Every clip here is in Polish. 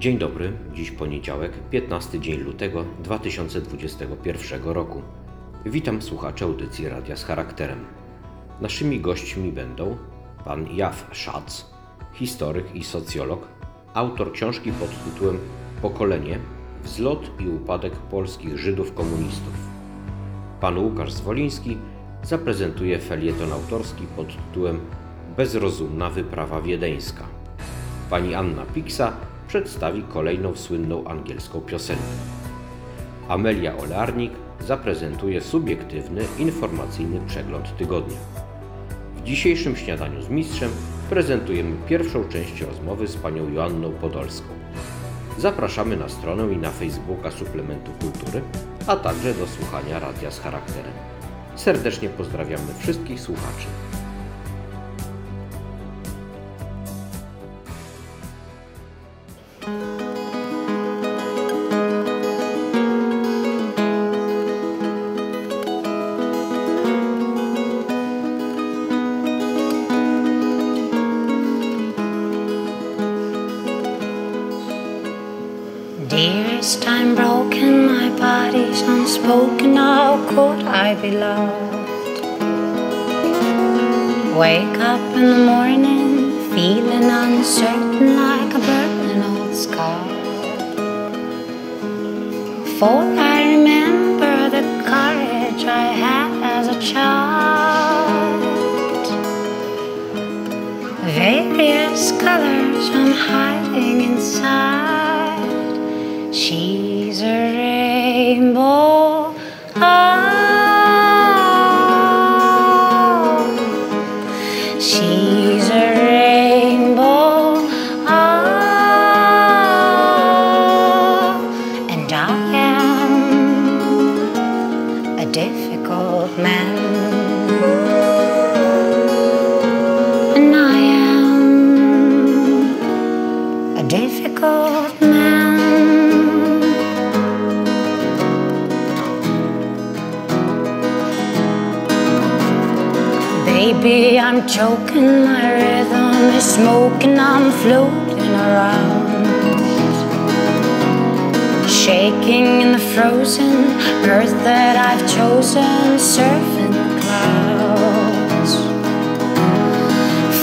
Dzień dobry, dziś poniedziałek, 15 dzień lutego 2021 roku. Witam słuchaczy audycji Radia z Charakterem. Naszymi gośćmi będą pan Jaw Szac, historyk i socjolog, autor książki pod tytułem Pokolenie – wzlot i upadek polskich Żydów komunistów. Pan Łukasz Zwoliński zaprezentuje felieton autorski pod tytułem Bezrozumna wyprawa wiedeńska. Pani Anna Piksa przedstawi kolejną słynną angielską piosenkę. Amelia Olarnik zaprezentuje subiektywny, informacyjny przegląd tygodnia. W dzisiejszym śniadaniu z mistrzem prezentujemy pierwszą część rozmowy z panią Joanną Podolską. Zapraszamy na stronę i na Facebooka Suplementu Kultury, a także do słuchania radia z charakterem. Serdecznie pozdrawiamy wszystkich słuchaczy. Be loved? Wake up in the morning, Baby, I'm choking, my rhythm is smoking, I'm floating around. Shaking in the frozen earth that I've chosen, surfing the clouds.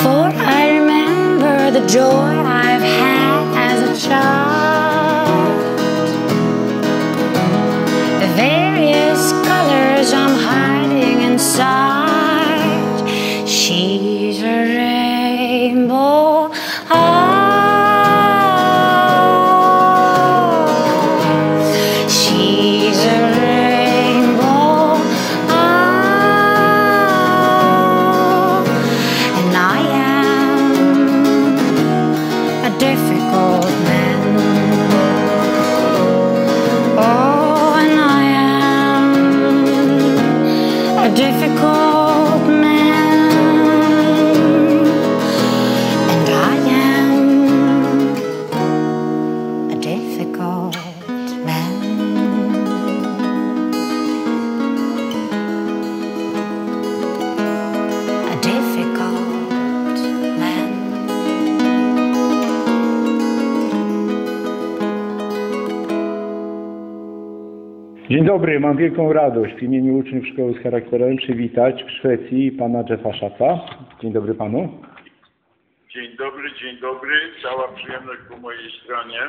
For I remember the joy I've had as a child. The various colors I'm hiding inside. Dobry, mam wielką radość w imieniu uczniów Szkoły z Charakterem przywitać w Szwecji pana Jeffa Szaca. Dzień dobry panu. Dzień dobry, dzień dobry. Cała przyjemność po mojej stronie.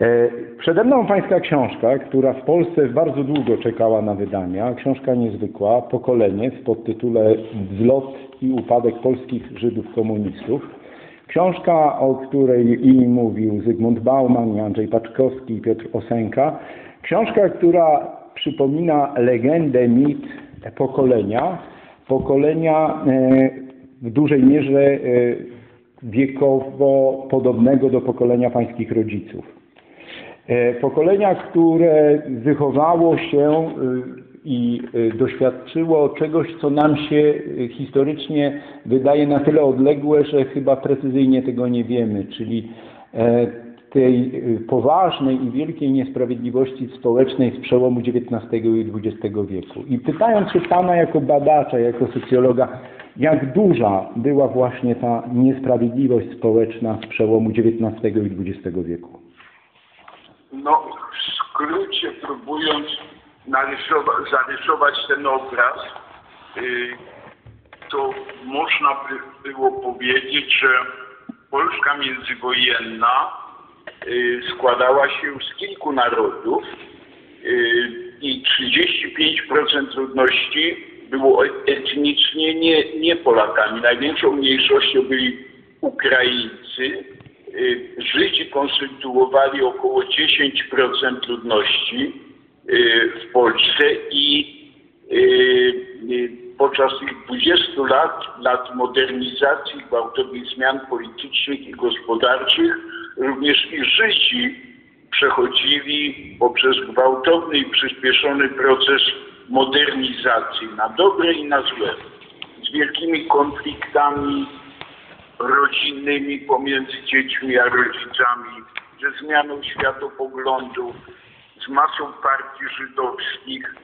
E, Przede mną pańska książka, która w Polsce bardzo długo czekała na wydania. Książka niezwykła, Pokolenie w podtytule Wzlot i upadek polskich Żydów komunistów. Książka, o której i mówił Zygmunt Bauman, Andrzej Paczkowski i Piotr Osenka. Książka, która przypomina legendę, mit pokolenia. Pokolenia e, w dużej mierze e, wiekowo podobnego do pokolenia pańskich rodziców. E, Pokolenia, które wychowało się i doświadczyło czegoś, co nam się historycznie wydaje na tyle odległe, że chyba precyzyjnie tego nie wiemy, czyli tej e, poważnej i wielkiej niesprawiedliwości społecznej z przełomu XIX i XX wieku. I pytając się Pana jako badacza, jako socjologa, Jak duża była właśnie ta niesprawiedliwość społeczna z przełomu XIX i XX wieku? No, w skrócie próbując narysowa- zarysować ten obraz, y, to można by było powiedzieć, że Polska międzywojenna y, składała się z kilku narodów y, i 35% ludności było etnicznie nie, nie Polakami. Największą mniejszością byli Ukraińcy. Y, Żydzi konstytuowali około 10% ludności y, w Polsce i y, y, podczas tych 20 lat, lat modernizacji, gwałtownych zmian politycznych i gospodarczych, również i Żydzi przechodzili poprzez gwałtowny i przyspieszony proces modernizacji na dobre i na złe, z wielkimi konfliktami rodzinnymi pomiędzy dziećmi a rodzicami, ze zmianą światopoglądów, z masą partii żydowskich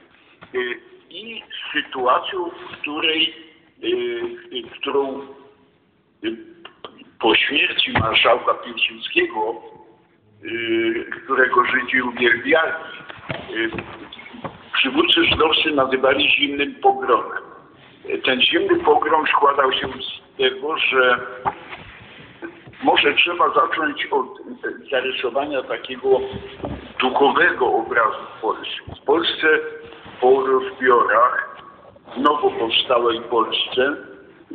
y, i z sytuacją, w której, y, którą y, po śmierci marszałka Piłsudskiego, y, którego Żydzi uwielbiali, y, przywódcy żydowscy nazywali zimnym pogromem. Y, Ten zimny pogrom składał się z tego, że może trzeba zacząć od zarysowania takiego duchowego obrazu Polski. W Polsce po rozbiorach nowo powstałej Polsce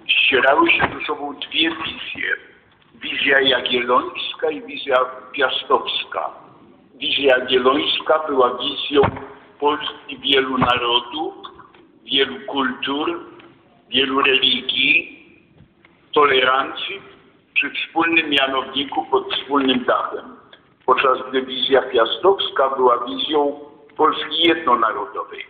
ścierały się ze sobą dwie wizje. Wizja jagiellońska i wizja piastowska. Wizja jagiellońska była wizją Polski wielu narodów, wielu kultur, wielu religii, tolerancji przy wspólnym mianowniku pod wspólnym dachem. Podczas gdy wizja piastowska była wizją Polski jednonarodowej.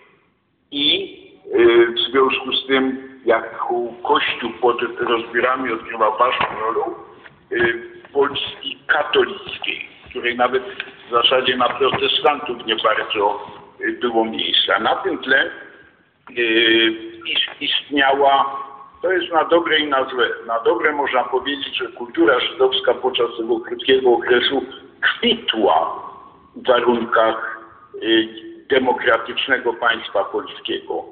I y, w związku z tym, jak Kościół pod rozbiorami odgrywał ważną rolę, Polski katolickiej, której nawet w zasadzie na protestantów nie bardzo y, było miejsca. Na tym tle y, is- istniała, to jest na dobre i na złe. Na dobre można powiedzieć, że kultura żydowska podczas tego krótkiego okresu kwitła w warunkach y, demokratycznego państwa polskiego.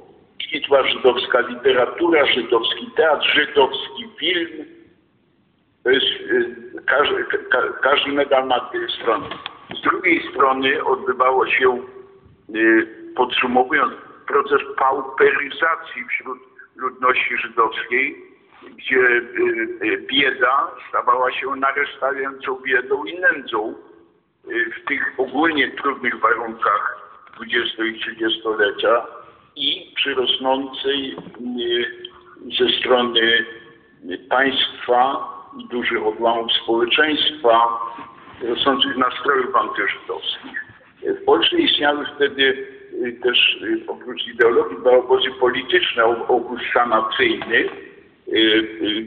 Kwitła żydowska literatura, żydowski teatr, żydowski film. To jest, y, każdy, ka, każdy medal ma dwie strony. Z drugiej strony odbywało się y, podsumowując proces pauperyzacji wśród ludności żydowskiej, gdzie y, bieda stawała się narastającą biedą i nędzą w tych ogólnie trudnych warunkach XX i trzydziestolecia i przy rosnącej ze strony państwa dużych odłamów społeczeństwa rosnących nastrojów antyżydowskich. W Polsce istniały wtedy y, też y, oprócz ideologii dwa obozy polityczne, obóz sanacyjny, y,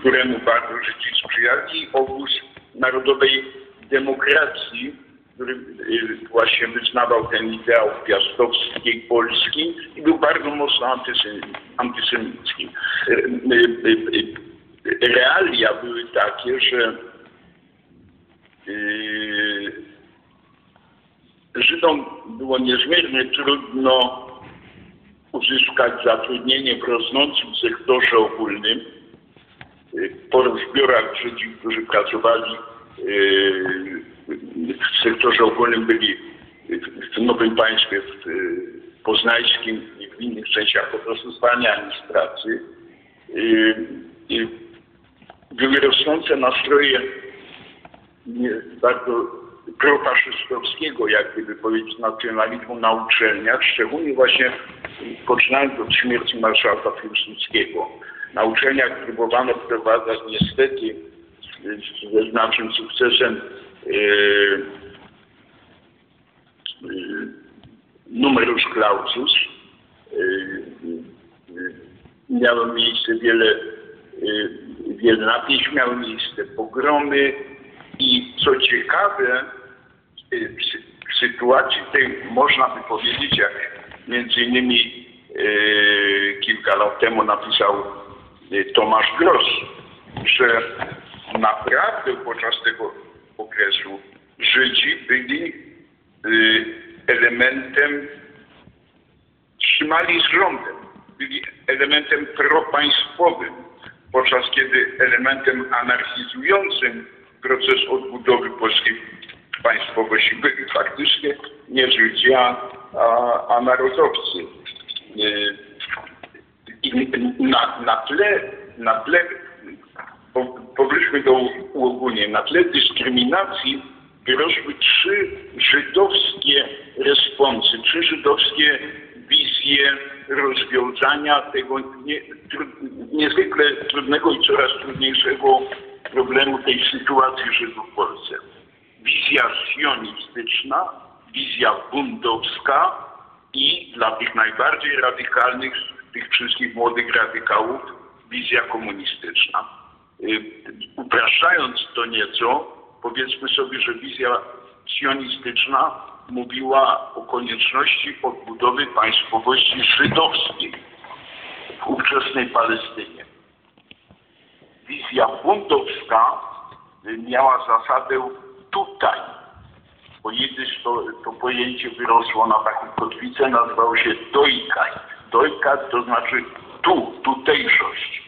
któremu bardzo Żydzi sprzyjali, i obóz narodowej demokracji, który y, właśnie wyznawał ten ideał piastowskiej Polski i był bardzo mocno antysemicki. Y, y, Realia były takie, że Żydom było niezmiernie trudno uzyskać zatrudnienie w rosnącym sektorze ogólnym. Po rozbiorach Żydzi, którzy pracowali w sektorze ogólnym, byli w- w nowym państwie w yy, poznańskim i w innych częściach po prostu zwalniani z pracy. Yy, Były rosnące nastroje bardzo profaszystowskiego, jak gdyby powiedzieć, nacjonalizmu na uczelniach, szczególnie właśnie poczynając od śmierci marszałka Piłsudskiego. Na uczelniach próbowano wprowadzać niestety z- ze znacznym sukcesem numerus clausus. Yy, yy, miało miejsce wiele, yy, wiele napięć, miały miejsce pogromy i co ciekawe, yy, w sy- w sytuacji tej można by powiedzieć, jak między innymi yy, kilka lat temu napisał Tomasz Gross, że naprawdę podczas tego okresu Żydzi byli y, elementem, trzymali z rządem, byli elementem propaństwowym, podczas kiedy elementem anarchizującym proces odbudowy polskiej państwowości byli faktycznie nie Żydzi, a, a, narodowcy. Y, I na, na tle, na tle powróćmy do uogólnienia, na tle dyskryminacji wyrosły trzy żydowskie responsy, trzy żydowskie wizje rozwiązania tego nie, niezwykle trudnego i coraz trudniejszego problemu tej sytuacji Żydów w Polsce. Wizja sionistyczna, wizja bundowska i dla tych najbardziej radykalnych, tych wszystkich młodych radykałów, wizja komunistyczna. Y, Upraszczając to nieco, powiedzmy sobie, że wizja sionistyczna mówiła o konieczności odbudowy państwowości żydowskiej w ówczesnej Palestynie. Wizja bundowska y, miała zasadę tutaj. Po jidysz to, to pojęcie wyrosło na taką kotwicę, nazywało się dojkaj. Dojkaj to znaczy tu, tutejszość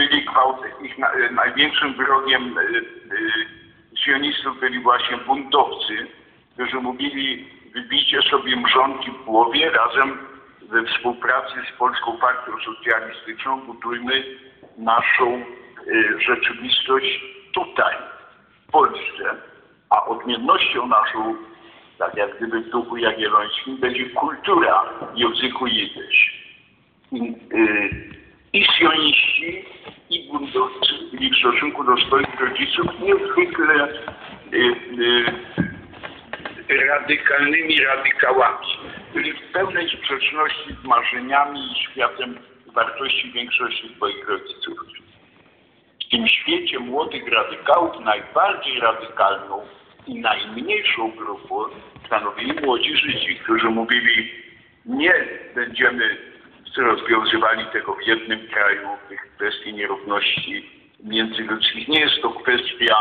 byli gwałty. Ich na, e, największym wrogiem e, e, sionistów byli właśnie buntowcy, którzy mówili wybijcie sobie mrzonki w głowie razem we współpracy z Polską Partią Socjalistyczną budujmy naszą rzeczywistość tutaj, w Polsce. A odmiennością naszą, tak jak gdyby w duchu jagiellońskim, będzie kultura języku jidysz i, y, i sioniści, i buntowcy byli w stosunku do swoich rodziców niezwykle y, y, radykalnymi radykałami. Byli w pełnej sprzeczności z marzeniami i światem wartości większości swoich rodziców. W tym świecie młodych radykałów najbardziej radykalną i najmniejszą grupą stanowili młodzi Żydzi, którzy mówili nie będziemy rozwiązywali tego w jednym kraju, tych kwestii nierówności międzyludzkich. Nie jest to kwestia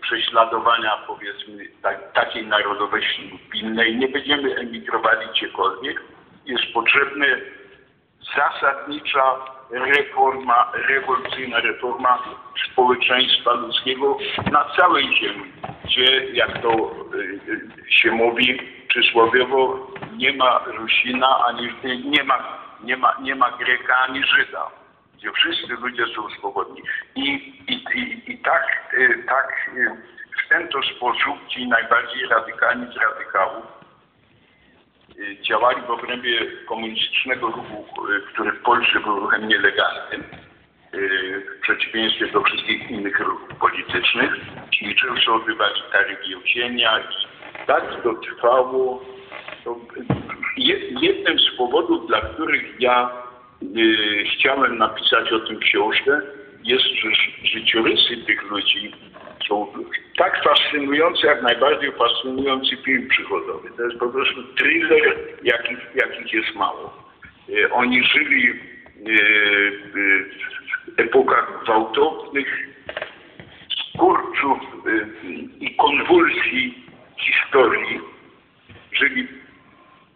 prześladowania powiedzmy tak, takiej narodowości innej. Nie będziemy emigrowali gdziekolwiek. Jest potrzebna zasadnicza reforma, rewolucyjna reforma społeczeństwa ludzkiego na całej ziemi, gdzie, jak to y, y, się mówi przysłowiowo, nie ma Rusina, ani nie ma, nie ma, nie ma Greka, ani Żyda, gdzie wszyscy ludzie są swobodni. I, i, i, i tak, y, tak y, w ten to sposób ci najbardziej radykalni z radykałów y, działali w obrębie komunistycznego ruchu, który w Polsce był ruchem nielegalnym, w przeciwieństwie do wszystkich innych ruchów politycznych, czyli często odbywali więzienia i tak to trwało. Jednym z powodów, dla których ja y, chciałem napisać o tym książkę, jest, że ży- życiorysy tych ludzi są tak fascynujące, jak najbardziej fascynujący film przygodowy. To jest po prostu thriller, jakich, jakich jest mało. Y, Oni żyli y, w epokach gwałtownych, skurczów i konwulsji historii. Żyli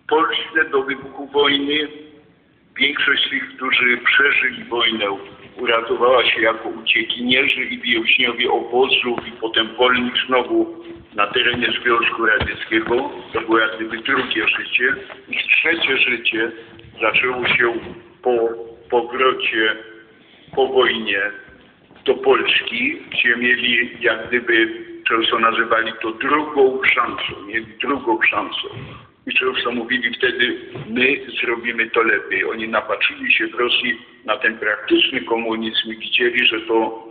w Polsce do wybuchu wojny. Większość z tych, którzy przeżyli wojnę, uratowała się jako uciekinierzy i więźniowie obozów i potem wolni znowu na terenie Związku Radzieckiego. To było jak gdyby drugie życie. Ich trzecie życie zaczęło się po powrocie po wojnie do Polski, gdzie mieli jak gdyby, często nazywali to drugą szansą, mieli drugą szansę. I często mówili wtedy, my zrobimy to lepiej. Oni napatrzyli się w Rosji na ten praktyczny komunizm i widzieli, że to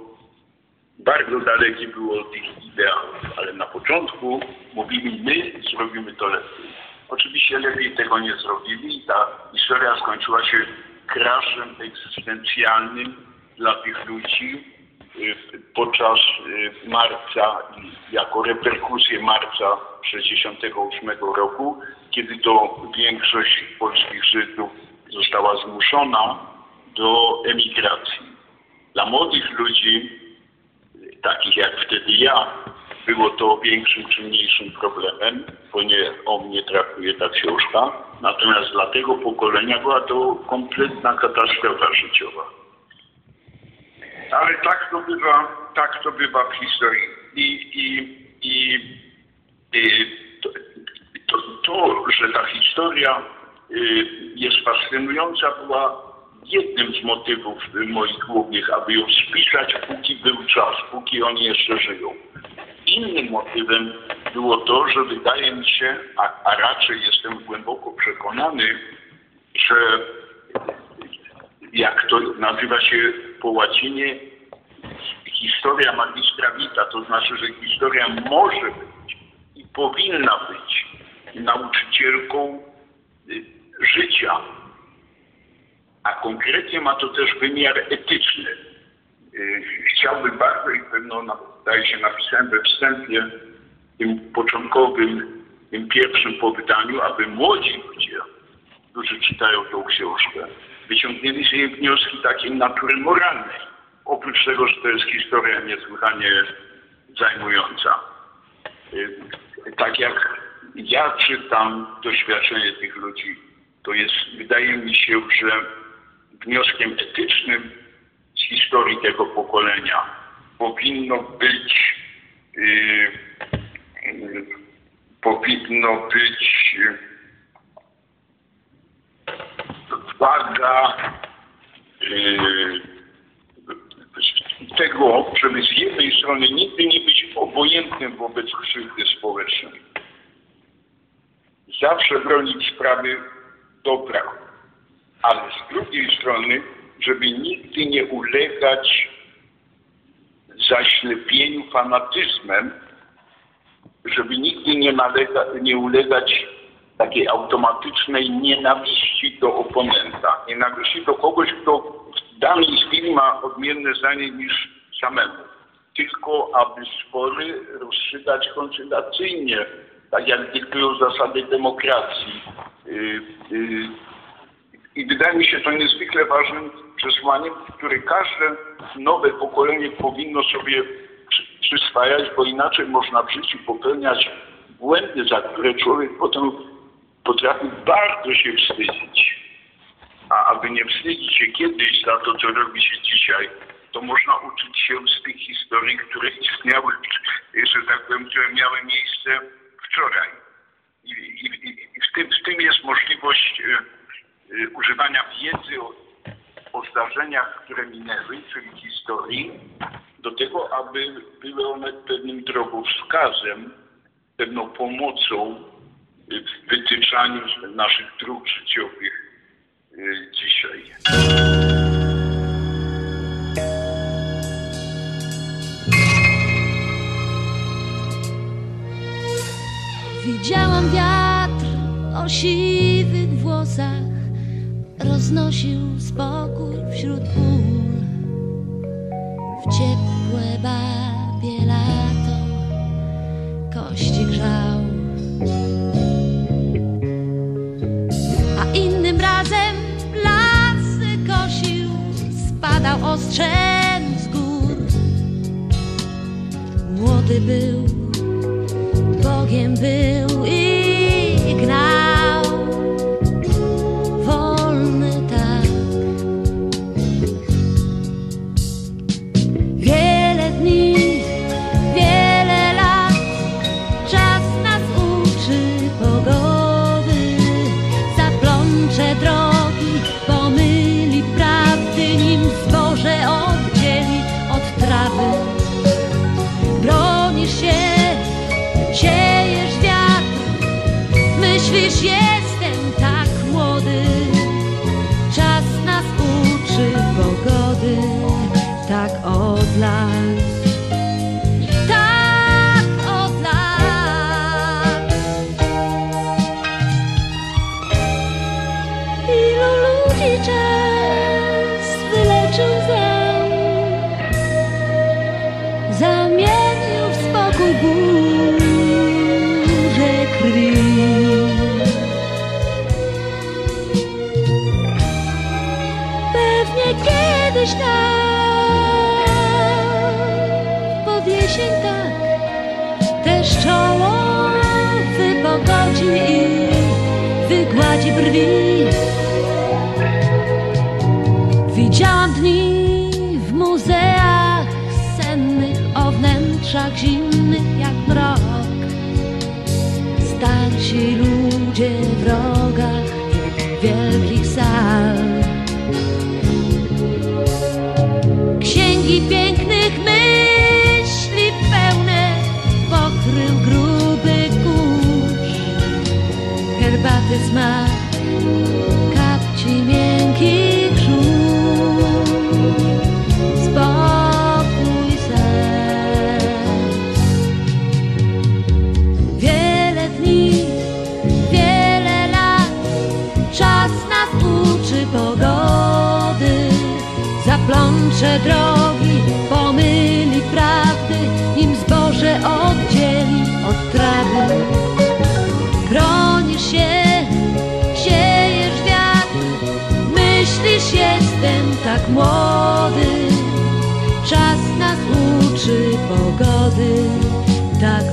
bardzo dalekie było od ich ideałów, ale na początku mówili, my zrobimy to lepiej. Oczywiście lepiej tego nie zrobili i ta historia skończyła się kraszem egzystencjalnym dla tych ludzi podczas y, marca, jako reperkusję marca 1968 roku, kiedy to większość polskich Żydów została zmuszona do emigracji. Dla młodych ludzi, takich jak wtedy ja, było to większym czy mniejszym problemem, bo nie o mnie traktuje ta książka. Natomiast dla tego pokolenia była to kompletna katastrofa życiowa. Ale tak to bywa, tak to bywa w historii. I, i, i, i to, to, to, że ta historia y, jest fascynująca, była jednym z motywów moich głównych, aby ją spisać, póki był czas, póki oni jeszcze żyją. Innym motywem było to, że wydaje mi się, a, a raczej jestem głęboko przekonany, że jak to nazywa się po łacinie, historia magistra vita, to znaczy, że historia może być i powinna być nauczycielką y, życia, a konkretnie ma to też wymiar etyczny. Y, Chciałbym bardzo i pewno, zdaje się, napisałem we wstępie, tym początkowym, tym pierwszym po wydaniu, aby młodzi ludzie, którzy czytają tą książkę, wyciągnęli z wnioski takiej natury moralnej. Oprócz tego, że to jest historia niesłychanie zajmująca. Y, Tak jak ja czytam doświadczenie tych ludzi, to jest, wydaje mi się, że wnioskiem etycznym z historii tego pokolenia powinno być y, y, powinno być y, waga y, tego, żeby z jednej strony nigdy nie być obojętnym wobec krzywdy społecznej. Zawsze bronić sprawy dobra, ale z drugiej strony, żeby nigdy nie ulegać zaślepieniu fanatyzmem, żeby nigdy nie, nalega, nie ulegać takiej automatycznej nienawiści do oponenta, nienawiści do kogoś, kto w danej chwili ma odmienne zdanie niż samemu. Tylko aby spory rozstrzygać koncylacyjnie, tak jak dyktują zasady demokracji. Yy, yy, i wydaje mi się to niezwykle ważnym przesłaniem, które każde nowe pokolenie powinno sobie przy, przyswajać, bo inaczej można w życiu popełniać błędy, za które człowiek potem potrafi bardzo się wstydzić. A aby nie wstydzić się kiedyś za to, co robi się dzisiaj, to można uczyć się z tych historii, które istniały, że tak powiem, które miały miejsce wczoraj. I, i, i w, tym, w tym jest możliwość e, e, używania wiedzy o, o zdarzeniach, które minęły, czyli historii, do tego, aby były one pewnym drogowskazem, pewną pomocą w wytyczaniu naszych dróg życiowych e, dzisiaj. Widziałam wiatr o siwych włosach Roznosił spokój wśród pól W ciepłe babie lato Kości grzał Ostrzem z gór. Młody był Widziałam dni w muzeach sennych o wnętrzach zimnych jak mrok. Starsi ludzie Drogi, pomyli prawdy, nim zboże oddzieli od trawy. Bronisz się, siejesz wiatr, myślisz jestem tak młody. Czas nas uczy pogody, tak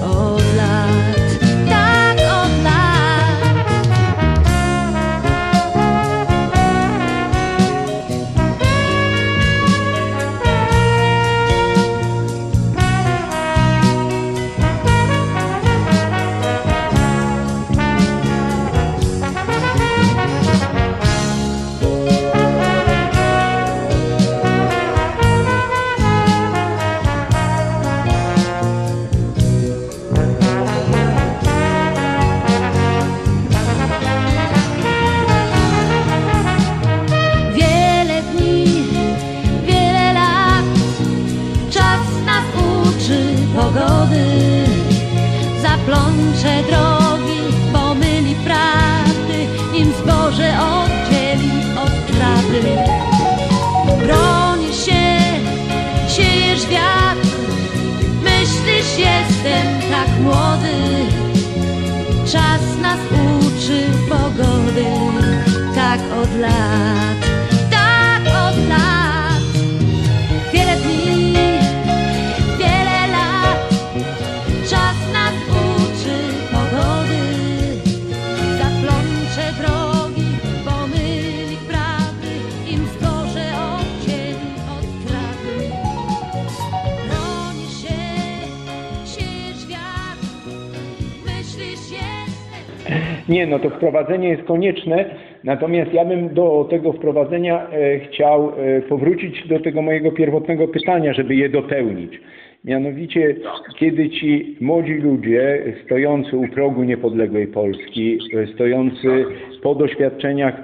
Nie, no to wprowadzenie jest konieczne, natomiast ja bym do tego wprowadzenia e, chciał e, powrócić do tego mojego pierwotnego pytania, żeby je dopełnić. Mianowicie, kiedy ci młodzi ludzie stojący u progu niepodległej Polski, e, stojący po doświadczeniach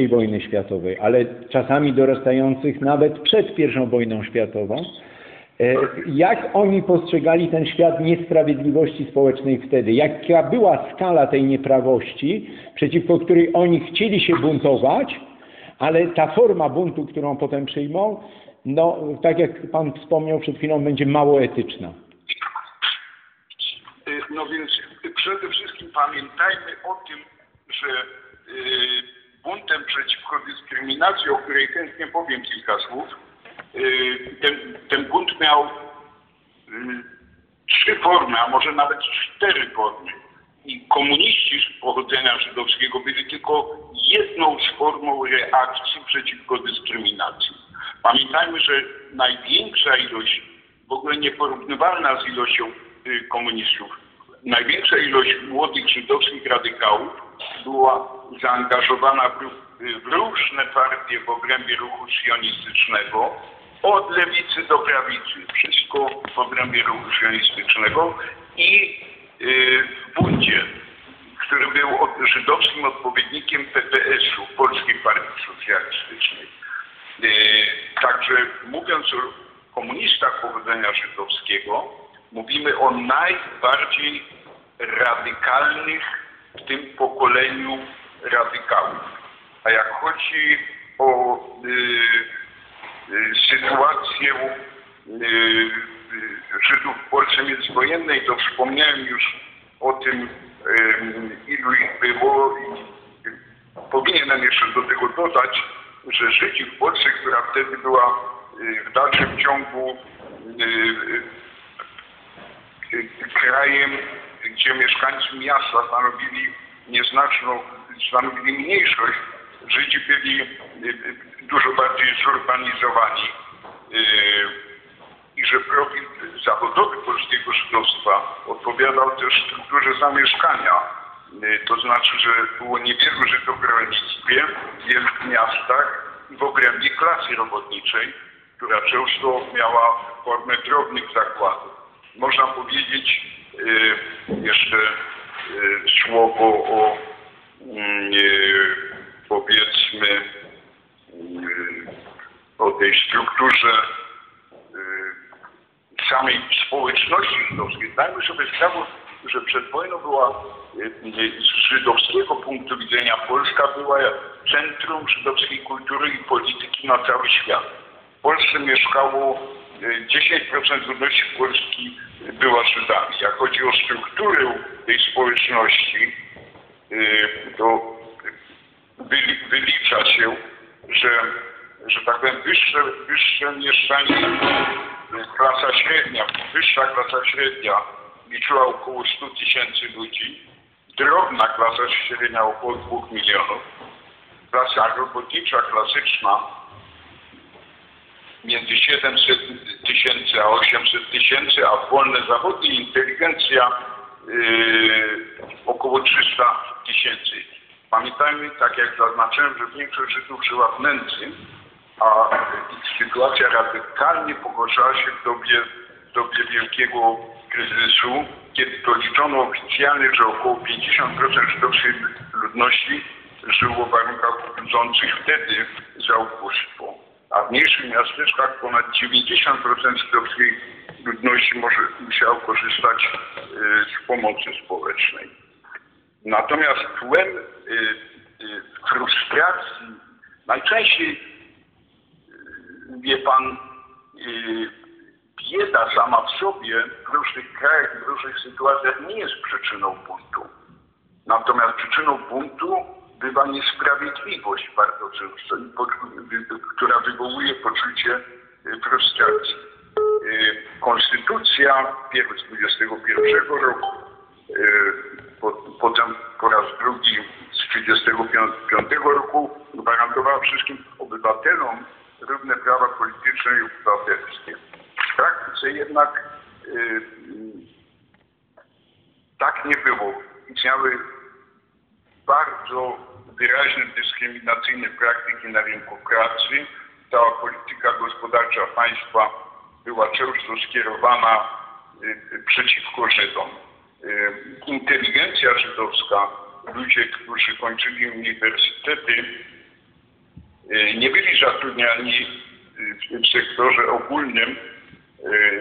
I wojny światowej, ale czasami dorastających nawet przed I wojną światową, Jak oni postrzegali ten świat niesprawiedliwości społecznej wtedy? Jaka była skala tej nieprawości, przeciwko której oni chcieli się buntować, ale ta forma buntu, którą potem przyjmą, no tak jak Pan wspomniał przed chwilą, będzie mało etyczna. Y, No więc przede wszystkim pamiętajmy o tym, że buntem przeciwko dyskryminacji, o której chętnie powiem kilka słów, ten, ten bunt miał y, trzy formy, a może nawet cztery formy. I komuniści z pochodzenia żydowskiego byli tylko jedną z formą reakcji przeciwko dyskryminacji. Pamiętajmy, że największa ilość, w ogóle nieporównywalna z ilością y, komunistów, największa ilość młodych żydowskich radykałów była zaangażowana w, w różne partie w obrębie ruchu sionistycznego, od lewicy do prawicy, wszystko w obrębie ruchu sionistycznego i y, w buncie, który był żydowskim odpowiednikiem PPS-u, Polskiej Partii Socjalistycznej. Y, Także mówiąc o komunistach pochodzenia żydowskiego, mówimy o najbardziej radykalnych w tym pokoleniu radykałów. A jak chodzi o y, sytuację y, y, Żydów w Polsce międzywojennej, to wspomniałem już o tym, y, ilu ich było i y, powinienem jeszcze do tego dodać, że Żydzi w Polsce, która wtedy była y, w dalszym ciągu y, y, y, krajem, gdzie mieszkańcy miasta stanowili nieznaczną, stanowili mniejszość, Żydzi byli y, y, dużo bardziej zorganizowani y, i że profil zawodowy polskiego żydowstwa odpowiadał też strukturze zamieszkania. To znaczy, że było niewielu Żydów w rolnictwie, w wielkich miastach i w obrębie klasy robotniczej, która często miała formę drobnych zakładów. Można powiedzieć jeszcze słowo o mm, powiedzmy y, o tej strukturze y, samej społeczności żydowskiej. Zdajmy sobie sprawę, że przed wojną była y, z żydowskiego punktu widzenia Polska była centrum żydowskiej kultury i polityki na cały świat. W Polsce mieszkało y, 10% ludności Polski była Żydami. Jak chodzi o strukturę tej społeczności, to wyli, wylicza się, że, że tak powiem, wyższe, wyższe mieszczanie, y, klasa średnia, wyższa klasa średnia liczyła około 100 tysięcy ludzi, drobna klasa średnia około 2 milionów, klasa robotnicza klasyczna między 700 tysięcy a 800 tysięcy, a wolne zawody inteligencja yy, około 300 tysięcy. Pamiętajmy, tak jak zaznaczyłem, że większość Żydów żyła w nędzy, a ich sytuacja radykalnie pogorszała się w dobie, w dobie wielkiego kryzysu, kiedy to liczono oficjalnie, że około 50% żydowskiej ludności żyło w warunkach budzących wtedy za ubóstwo. A w mniejszych miasteczkach ponad 90% żydowskiej ludności może musiało korzystać y, z pomocy społecznej. Natomiast tłem y, y, frustracji najczęściej, y, wie pan, bieda sama w sobie w różnych krajach, w różnych sytuacjach nie jest przyczyną buntu. Natomiast przyczyną buntu bywa niesprawiedliwość bardzo często, która wywołuje poczucie frustracji. Konstytucja pierw z 21 roku, potem po raz drugi z 1935 roku gwarantowała wszystkim obywatelom równe prawa polityczne i obywatelskie. W praktyce jednak y, y, tak nie było. Istniały bardzo wyraźne dyskryminacyjne praktyki na rynku pracy. Cała polityka gospodarcza państwa była często skierowana y, przeciwko Żydom. Y, Inteligencja żydowska, ludzie, którzy kończyli uniwersytety, y, nie byli zatrudniani y, w sektorze ogólnym,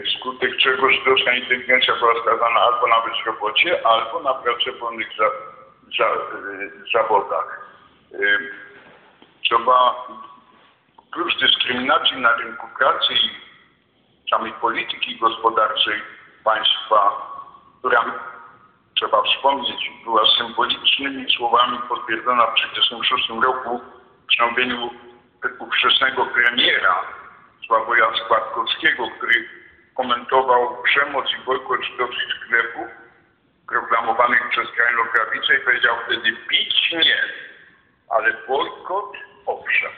wskutek czego żydowska inteligencja była skazana albo na bezrobocie, albo na pracę w wolnych za, za, zawodach. Trzeba oprócz dyskryminacji na rynku pracy i samej polityki gospodarczej państwa, która trzeba wspomnieć, była symbolicznymi słowami potwierdzona w 1936 roku w przemówieniu ówczesnego premiera Sławoja Składkowskiego, który komentował przemoc i bojkot żydowskich sklepów proklamowanych przez skrajną prawicę i powiedział wtedy bić nie, ale bojkot owszem.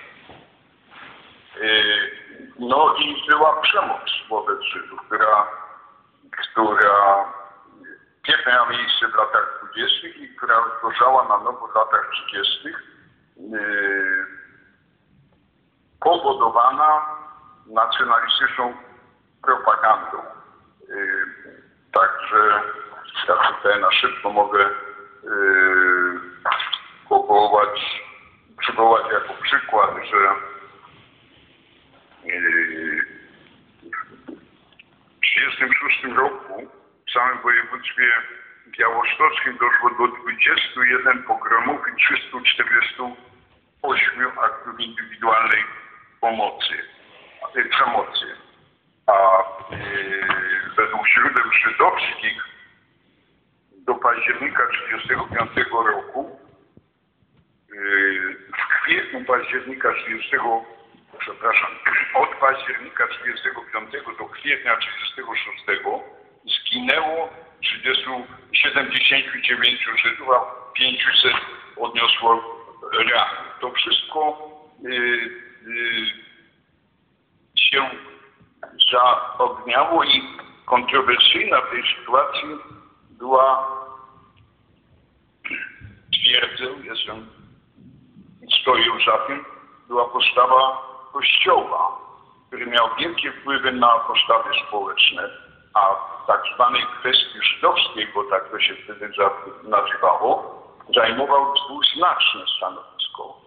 Yy, No i była przemoc wobec Żydów, która, która pierw miała miejsce w latach 20. i która rozgorzała na nowo w latach 30. Yy, powodowana nacjonalistyczną propagandą. Yy, Także ja tutaj na szybko mogę yy, powołać, przywołać jako przykład, że yy, w 1936 roku w samym województwie białostockim doszło do 21 pogromów i 348 aktów indywidualnej pomocy, e, przemocy. A e, według źródeł żydowskich do października 1935 roku e, w kwietniu października 30, przepraszam, od października 35 do kwietnia 36 zginęło 30, 79 Żydów, a 500 odniosło rany. To wszystko y, y, się zaogniało i kontrowersyjna w tej sytuacji była, twierdzę, jestem, stoję za tym, była postawa Kościoła, który miał wielkie wpływy na postawy społeczne, a w tak zwanej kwestii żydowskiej, bo tak to się wtedy nazywało, zajmował dwuznaczne stanowisko.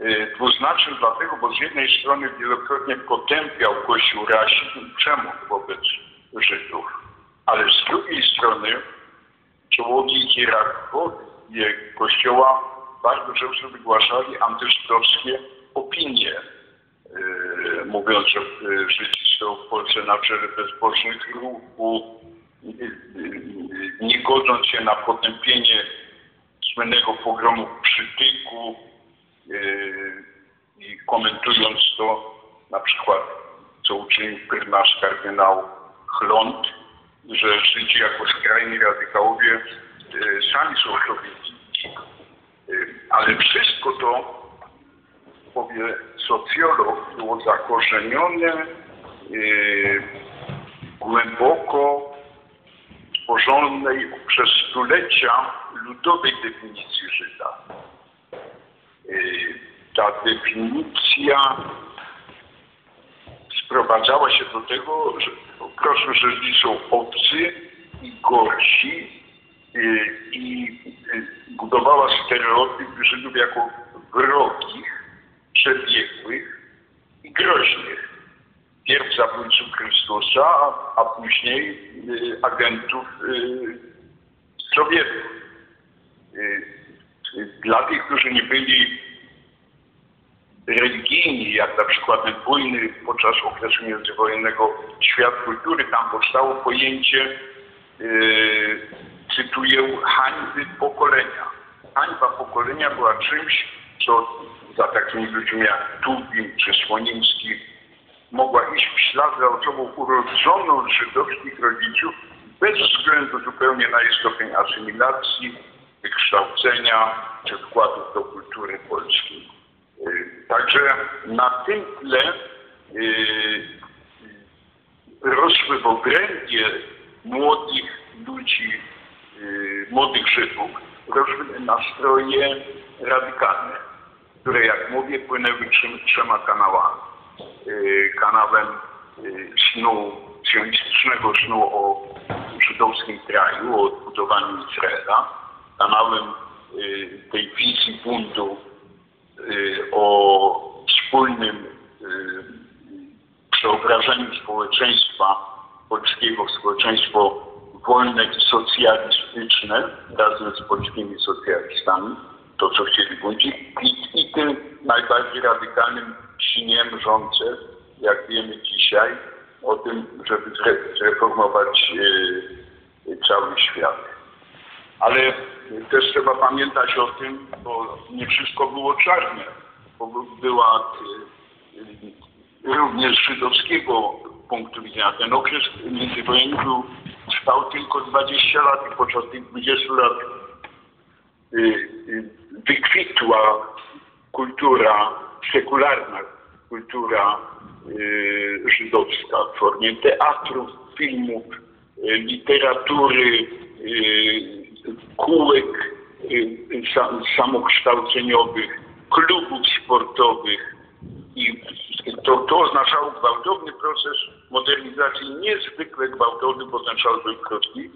Y, Dwuznaczny dlatego, bo z jednej strony wielokrotnie potępiał Kościół rasizm, przemoc wobec Żydów, ale z drugiej strony czołowi hierarchowie Kościoła bardzo często wygłaszali antyżydowskie opinie, mówiąc, że yy, Żydzi są w Polsce na czele bezbożnych yy, yy, nie godząc się na potępienie słynnego pogromu Przytyku i komentując to na przykład, co uczynił nasz kardynał Chlont, że Żydzi jako skrajni radykałowie sami są. Yy, Ale wszystko to, powie socjolog, było zakorzenione yy, głęboko tworzonej przez stulecia ludowej definicji Żyda. Yy, Ta definicja sprowadzała się do tego, że po prostu Żydzi są obcy i gorsi yy, i budowała stereotyp Żydów jako wrogich, przebiegłych i groźnych. Pierw zabójców Chrystusa, a, a później y, agentów y, Sowietów. Y, y, dla tych, którzy nie byli religijni, jak na przykład bujny podczas okresu międzywojennego świat kultury, tam powstało pojęcie, yy, cytuję, hańby pokolenia. Hańba pokolenia była czymś, co za takimi ludźmi jak Tubin czy Słonimski mogła iść w ślad za osobą urodzoną z żydowskich rodziców bez względu zupełnie na jej stopień asymilacji, wykształcenia czy wkładów do kultury polskiej. Yy, Także na tym tle yy, rosły w obrębie młodych ludzi, yy, młodych Żydów, rosły nastroje radykalne, które jak mówię płynęły trzem, trzema kanałami. Yy, Kanałem yy, snu, sionistycznego snu o żydowskim kraju, o odbudowaniu Izraela, kanałem yy, tej wizji buntu o wspólnym przeobrażeniu społeczeństwa polskiego w społeczeństwo wolne i socjalistyczne razem z polskimi socjalistami, to co chcieli bunci, i, i tym najbardziej radykalnym śniem rządze, jak wiemy dzisiaj, o tym, żeby zre- zreformować y, cały świat. Ale też trzeba pamiętać o tym, bo nie wszystko było czarne, bo by- była y, y, również żydowskiego punktu widzenia. Ten okres międzywojenny był, trwał tylko 20 lat i podczas tych 20 lat y, y, wykwitła kultura, sekularna kultura y, żydowska w formie teatrów, filmów, y, literatury, y, kółek y, sam, samokształceniowych, klubów sportowych. I to, to oznaczało gwałtowny proces modernizacji, niezwykle gwałtowny, bo ten czas był krótki,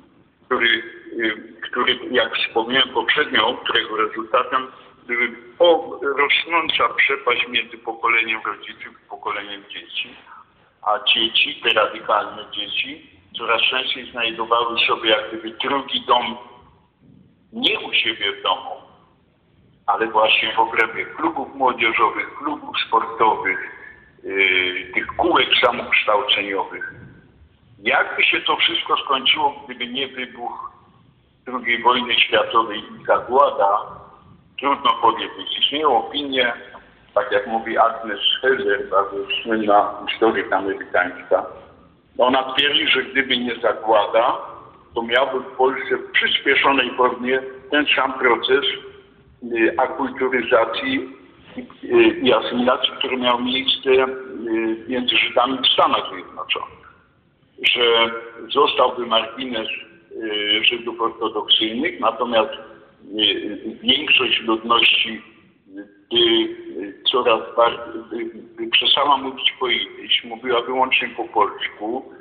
który, y, który jak wspomniałem poprzednio, którego rezultatem o, rosnąca przepaść między pokoleniem rodziców i pokoleniem dzieci. A dzieci, te radykalne dzieci, coraz częściej znajdowały sobie jak gdyby drugi dom nie u siebie w domu, ale właśnie w obrębie klubów młodzieżowych, klubów sportowych, yy, tych kółek samokształceniowych. Jakby się to wszystko skończyło, gdyby nie wybuch II wojny światowej i zagłada, trudno powiedzieć. Istnieją opinie, tak jak mówi Agnes Heller, bardzo słynna historyk amerykańska. Ona twierdzi, że gdyby nie zagłada, to miałby w Polsce w przyspieszonej formie ten sam proces y, akulturyzacji i- y, i asymilacji, który miał miejsce y, między Żydami w Stanach Zjednoczonych. Że zostałby margines y, Żydów ortodoksyjnych, natomiast y, większość ludności by y, coraz bardziej by, przestała mówić po jidysz, mówiła wyłącznie po polsku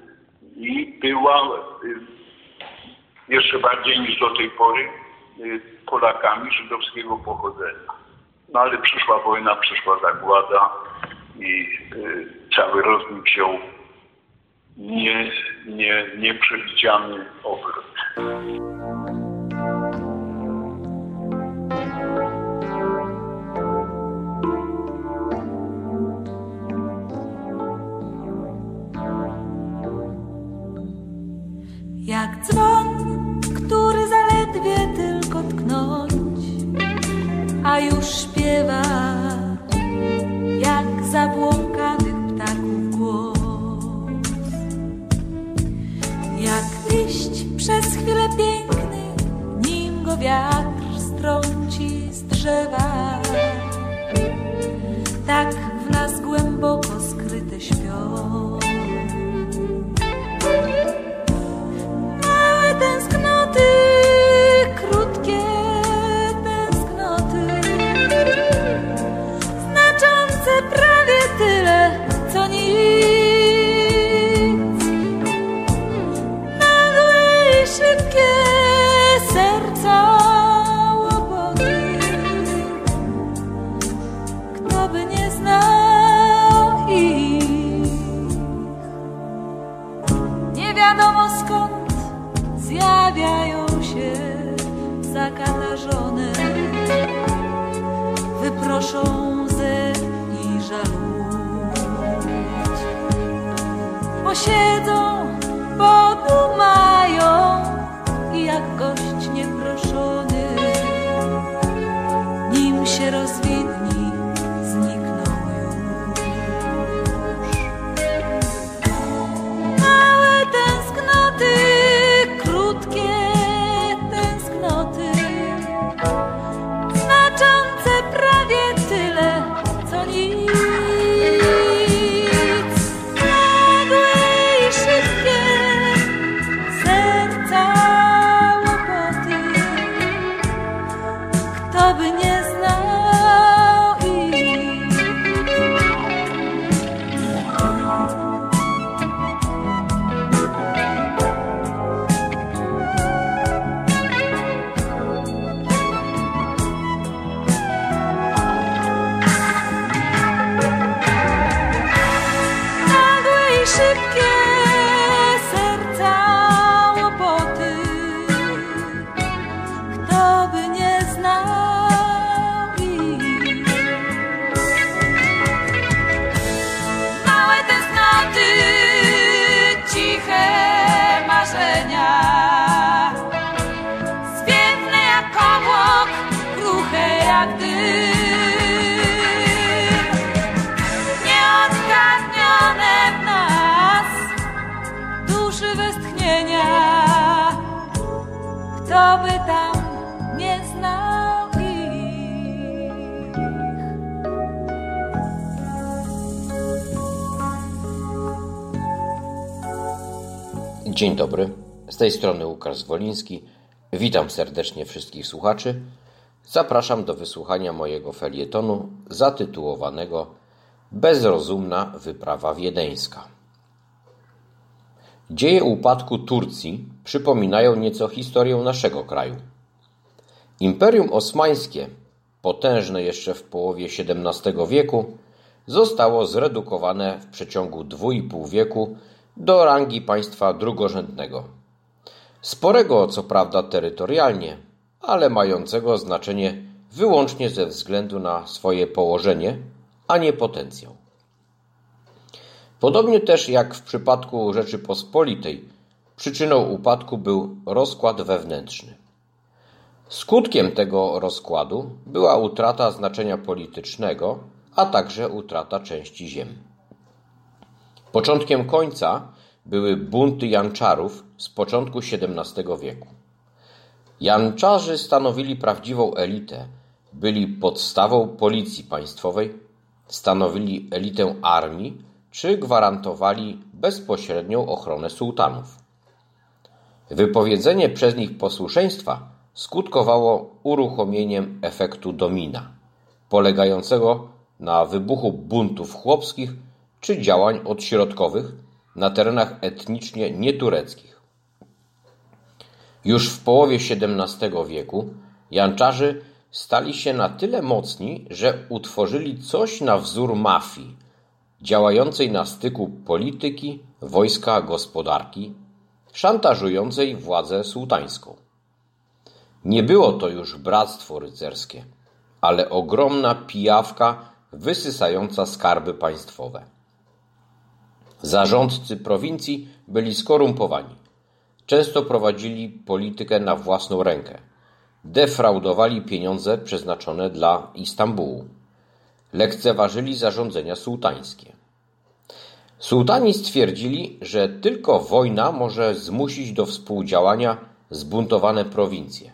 i była y, jeszcze bardziej niż do tej pory y, Polakami żydowskiego pochodzenia. No ale przyszła wojna, przyszła zagłada i y, cały rozwój wziął nie, nie, nieprzewidziany obrót. Jak dzwon, który zaledwie tylko tknąć, a już śpiewa wiatr strąci z drzewa. Tak Dzień dobry, z tej strony Łukasz Zwoliński. Witam serdecznie wszystkich słuchaczy. Zapraszam do wysłuchania mojego felietonu zatytułowanego Bezrozumna wyprawa wiedeńska. Dzieje upadku Turcji przypominają nieco historię naszego kraju. Imperium Osmańskie, potężne jeszcze w połowie XVII wieku, zostało zredukowane w przeciągu dwu i pół wieku do rangi państwa drugorzędnego. Sporego co prawda terytorialnie, ale mającego znaczenie wyłącznie ze względu na swoje położenie, a nie potencjał. Podobnie też jak w przypadku Rzeczypospolitej, przyczyną upadku był rozkład wewnętrzny. Skutkiem tego rozkładu była utrata znaczenia politycznego, a także utrata części ziem. Początkiem końca były bunty janczarów z początku XVII wieku. Janczarzy stanowili prawdziwą elitę, byli podstawą policji państwowej, stanowili elitę armii czy gwarantowali bezpośrednią ochronę sułtanów. Wypowiedzenie przez nich posłuszeństwa skutkowało uruchomieniem efektu domina, polegającego na wybuchu buntów chłopskich czy działań odśrodkowych na terenach etnicznie nietureckich. Już w połowie XVII wieku Janczarzy stali się na tyle mocni, że utworzyli coś na wzór mafii, działającej na styku polityki, wojska, gospodarki, szantażującej władzę sułtańską. Nie było to już bractwo rycerskie, ale ogromna pijawka wysysająca skarby państwowe. Zarządcy prowincji byli skorumpowani. Często prowadzili politykę na własną rękę. Defraudowali pieniądze przeznaczone dla Istambułu. Lekceważyli zarządzenia sułtańskie. Sułtani stwierdzili, że tylko wojna może zmusić do współdziałania zbuntowane prowincje.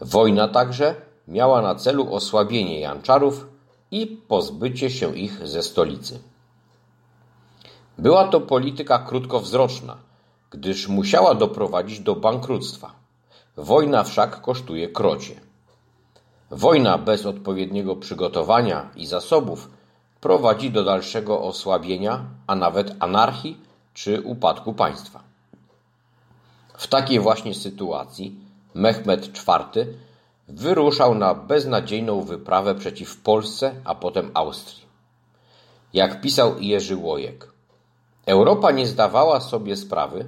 Wojna także miała na celu osłabienie Janczarów i pozbycie się ich ze stolicy. Była to polityka krótkowzroczna, gdyż musiała doprowadzić do bankructwa. Wojna wszak kosztuje krocie. Wojna bez odpowiedniego przygotowania i zasobów prowadzi do dalszego osłabienia, a nawet anarchii czy upadku państwa. W takiej właśnie sytuacji Mehmed IV wyruszał na beznadziejną wyprawę przeciw Polsce, a potem Austrii. Jak pisał Jerzy Łojek, Europa nie zdawała sobie sprawy,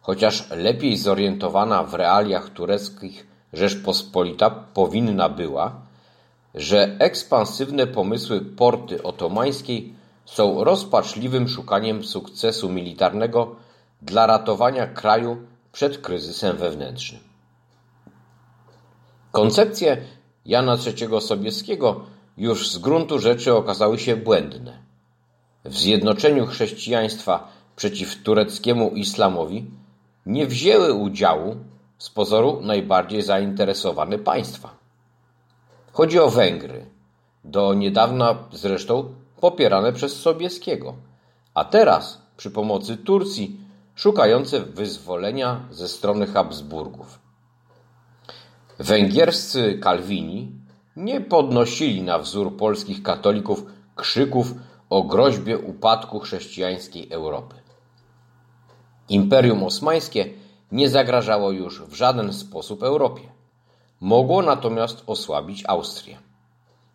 chociaż lepiej zorientowana w realiach tureckich Rzeczpospolita powinna była, że ekspansywne pomysły porty otomańskiej są rozpaczliwym szukaniem sukcesu militarnego dla ratowania kraju przed kryzysem wewnętrznym. Koncepcje Jana III Sobieskiego już z gruntu rzeczy okazały się błędne. W zjednoczeniu chrześcijaństwa przeciw tureckiemu islamowi nie wzięły udziału z pozoru najbardziej zainteresowane państwa. Chodzi o Węgry, do niedawna zresztą popierane przez Sobieskiego, a teraz przy pomocy Turcji szukające wyzwolenia ze strony Habsburgów. Węgierscy Kalwini nie podnosili na wzór polskich katolików krzyków o groźbie upadku chrześcijańskiej Europy. Imperium Osmańskie nie zagrażało już w żaden sposób Europie. Mogło natomiast osłabić Austrię.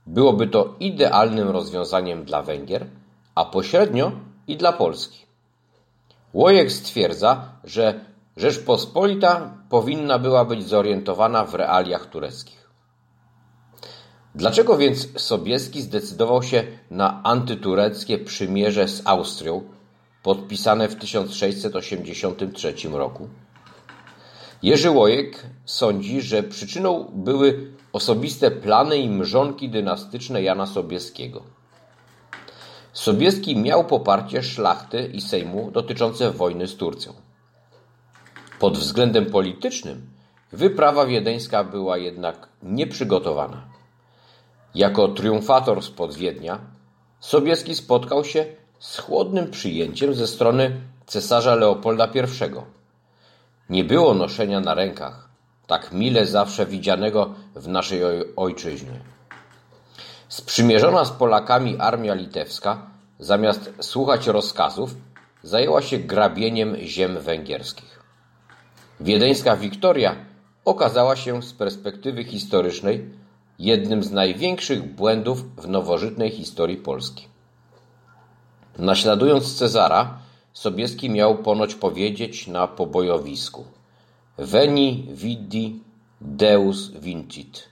Byłoby to idealnym rozwiązaniem dla Węgier, a pośrednio i dla Polski. Łojek stwierdza, że Rzeczpospolita powinna była być zorientowana w realiach tureckich. Dlaczego więc Sobieski zdecydował się na antytureckie przymierze z Austrią, podpisane w 1683 roku? Jerzy Łojek sądzi, że przyczyną były osobiste plany i mrzonki dynastyczne Jana Sobieskiego. Sobieski miał poparcie szlachty i Sejmu dotyczące wojny z Turcją. Pod względem politycznym wyprawa wiedeńska była jednak nieprzygotowana. Jako triumfator spod Wiednia Sobieski spotkał się z chłodnym przyjęciem ze strony cesarza Leopolda I. Nie było noszenia na rękach, tak mile zawsze widzianego w naszej ojczyźnie. Sprzymierzona z Polakami armia litewska, zamiast słuchać rozkazów, zajęła się grabieniem ziem węgierskich. Wiedeńska Wiktoria okazała się z perspektywy historycznej jednym z największych błędów w nowożytnej historii Polski. Naśladując Cezara, Sobieski miał ponoć powiedzieć na pobojowisku Veni, vidi, Deus vincit.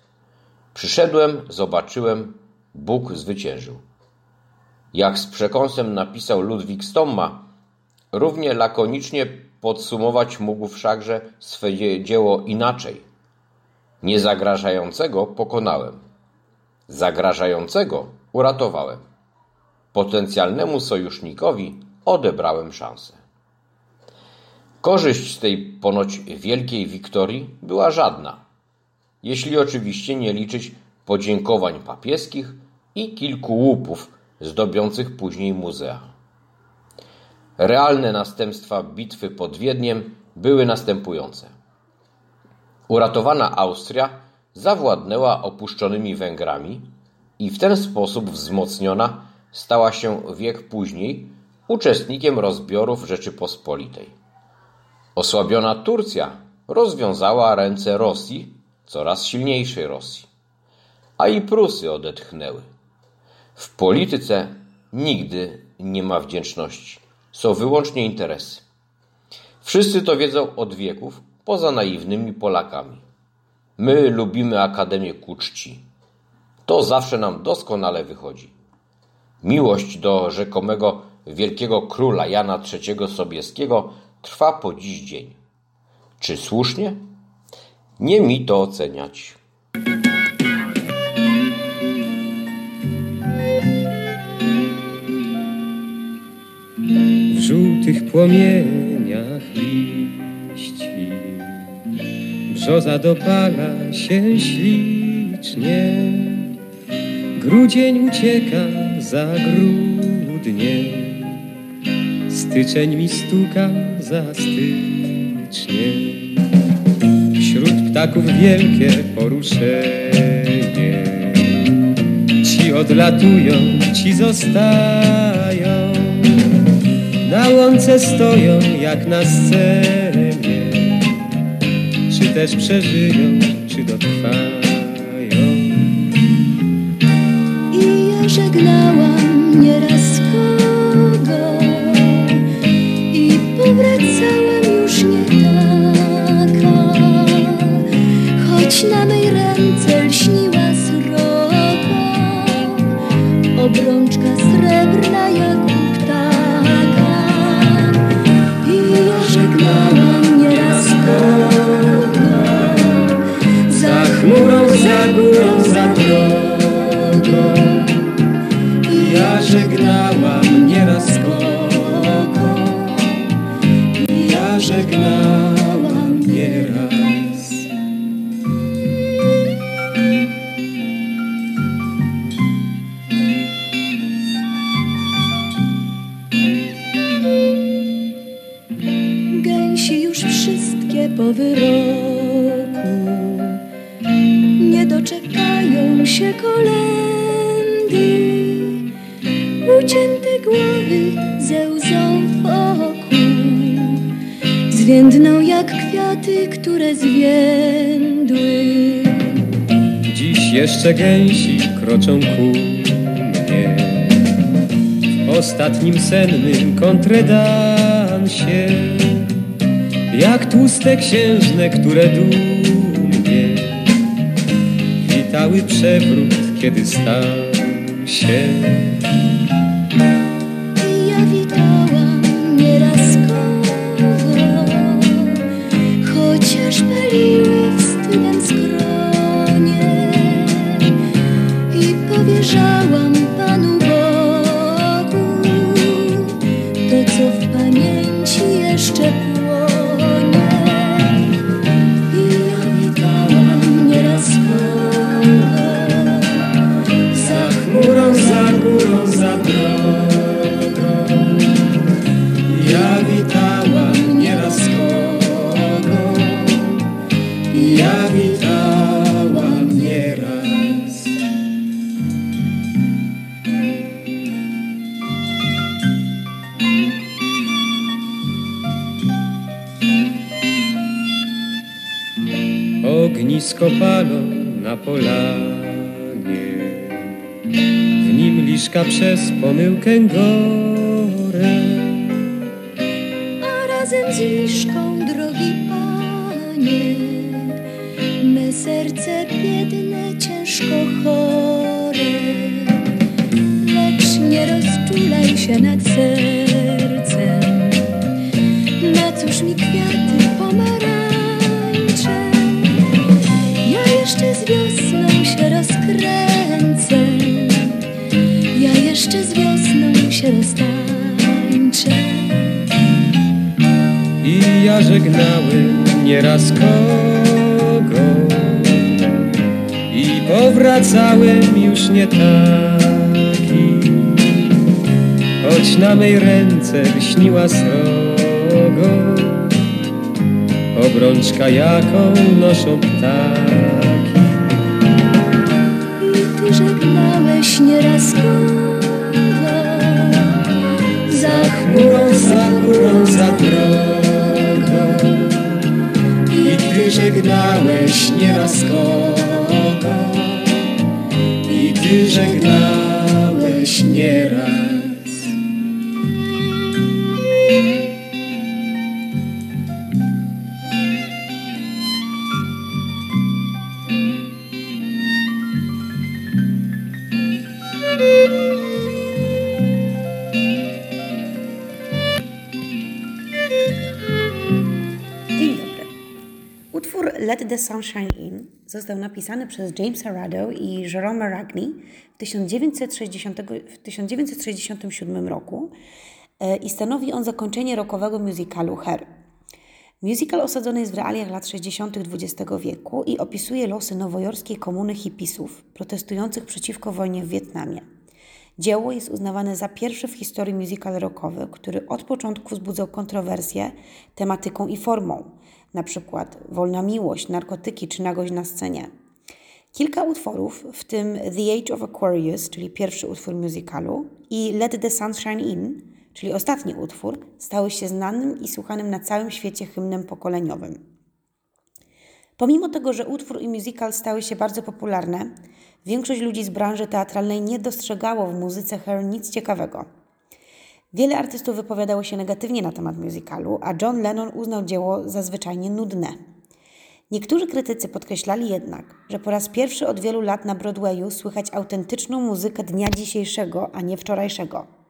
Przyszedłem, zobaczyłem, Bóg zwyciężył. Jak z przekąsem napisał Ludwik Stomma, równie lakonicznie podsumować mógł wszakże swe dzieło inaczej. Niezagrażającego pokonałem. Zagrażającego uratowałem. Potencjalnemu sojusznikowi odebrałem szansę. Korzyść z tej ponoć wielkiej wiktorii była żadna, jeśli oczywiście nie liczyć podziękowań papieskich i kilku łupów zdobiących później muzea. Realne następstwa bitwy pod Wiedniem były następujące. Uratowana Austria zawładnęła opuszczonymi Węgrami i w ten sposób wzmocniona stała się wiek później uczestnikiem rozbiorów Rzeczypospolitej. Osłabiona Turcja rozwiązała ręce Rosji, coraz silniejszej Rosji, a i Prusy odetchnęły. W polityce nigdy nie ma wdzięczności, są wyłącznie interesy. Wszyscy to wiedzą od wieków, poza naiwnymi Polakami. My lubimy Akademię ku czci. To zawsze nam doskonale wychodzi. Miłość do rzekomego wielkiego króla Jana III Sobieskiego trwa po dziś dzień. Czy słusznie? Nie mi to oceniać. w żółtych płomieniach. Brzoza dopala się ślicznie, grudzień ucieka za grudnie, styczeń mi stuka za stycznie. Wśród ptaków wielkie poruszenie, ci odlatują, ci zostają. Na łące stoją jak na scenie Czy też przeżyją, czy dotrwają. I ja żegnałam nieraz kogo I powracałam sennym kontredansie. Jak tłuste księżne, które dumnie Witały przewrót, kiedy stał się Ognisko palą na polanie. W nim liszka przez pomyłkę gore a razem z liszką, drogi panie, me serce biedne, ciężko chore. Lecz nie rozczulaj się nad sercem, ręce. Ja jeszcze z wiosną się roztańczę I ja żegnałem nieraz kogo I powracałem już nie taki. Choć na mej ręce śniła srogo Obrączka jaką noszą ptaki. Żegnałeś nieraz kogo za chmurą, za chmurą, za drogą. I ty żegnałeś nieraz kogo. I ty żegnałeś nieraz został napisany przez Jamesa Rado i Jerome Ragni w, 1960, w 1967 roku e, i stanowi on zakończenie rockowego musicalu Her. Musical osadzony jest w realiach lat 60. XX wieku i opisuje losy nowojorskiej komuny hipisów protestujących przeciwko wojnie w Wietnamie. Dzieło jest uznawane za pierwszy w historii musical rockowy, który od początku wzbudzał kontrowersje tematyką i formą, przykład wolna miłość, narkotyki czy nagość na scenie. Kilka utworów, w tym The Age of Aquarius, czyli pierwszy utwór musicalu, i Let the Sunshine In, czyli ostatni utwór, stały się znanym i słuchanym na całym świecie hymnem pokoleniowym. Pomimo tego, że utwór i musical stały się bardzo popularne, większość ludzi z branży teatralnej nie dostrzegało w muzyce Her nic ciekawego. Wiele artystów wypowiadało się negatywnie na temat musicalu, a John Lennon uznał dzieło za zwyczajnie nudne. Niektórzy krytycy podkreślali jednak, że po raz pierwszy od wielu lat na Broadwayu słychać autentyczną muzykę dnia dzisiejszego, a nie wczorajszego.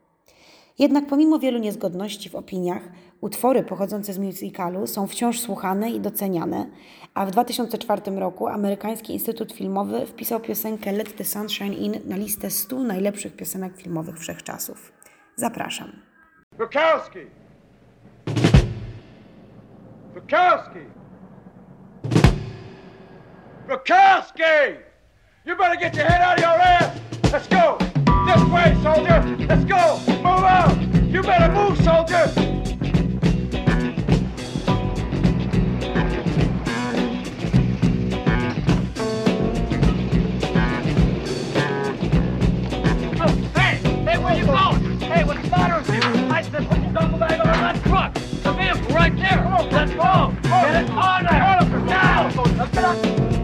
Jednak pomimo wielu niezgodności w opiniach, utwory pochodzące z musicalu są wciąż słuchane i doceniane, a w 2004 roku amerykański Instytut Filmowy wpisał piosenkę Let the Sunshine In na listę 100 najlepszych piosenek filmowych wszechczasów. Zapraszam. Bukowski! Bukowski! Bukowski! You better get your head out of your ass! Let's go! This way, soldier! Let's go! Move out! You better move, soldier! Hey, hey, where you going? Hey, what's the matter with you? I said put your duffel bag on that truck. The vehicle right there. Let's go. Get it on there. Now. Let's get up.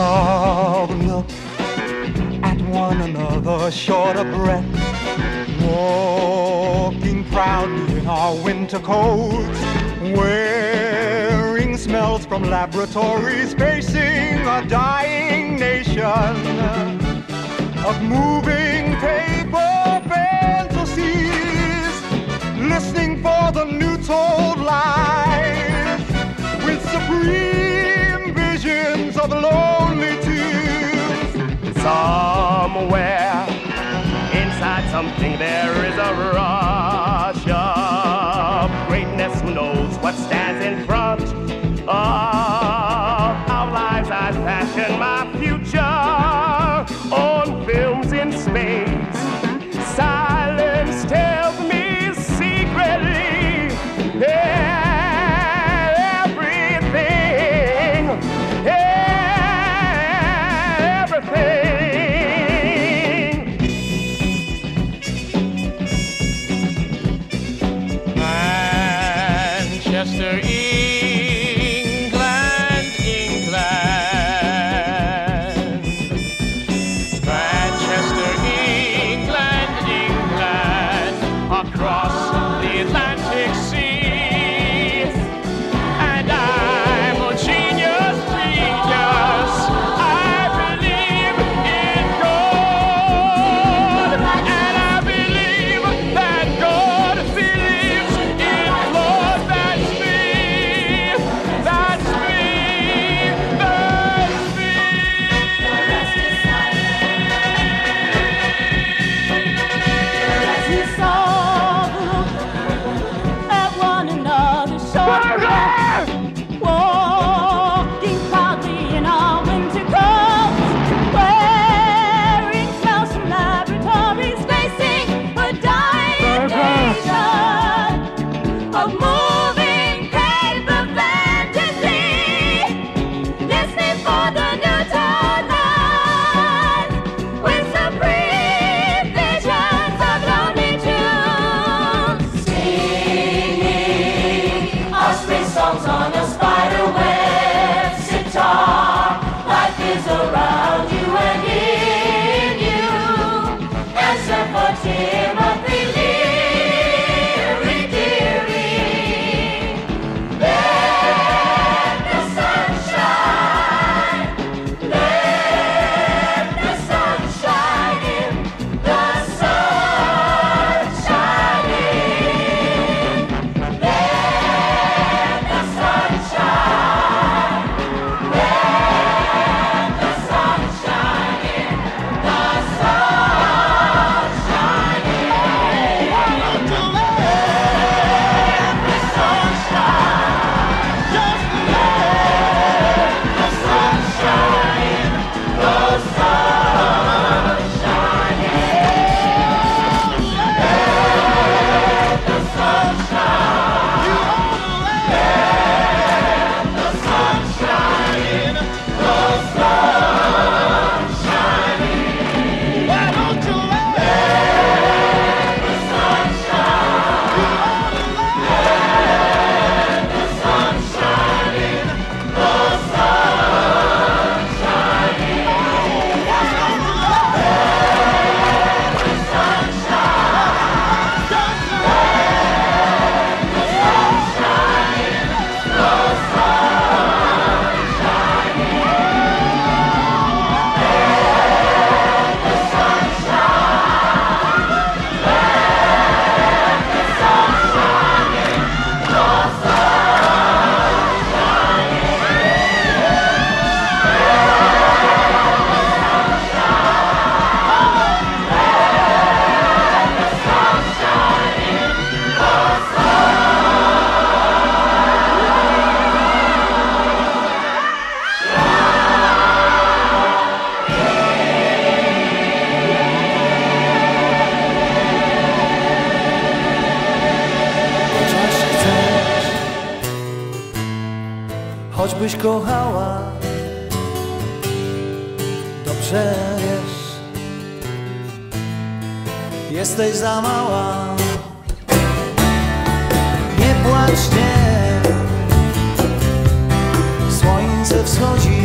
We look at one another, short of breath, walking proudly in our winter coats, wearing smells from laboratories, facing a dying nation. Of moving paper fantasies, listening for the new told lies. With supreme Somewhere. Inside something there is a rush watching. jesteś za mała. Nie płacz, nie, słońce wschodzi.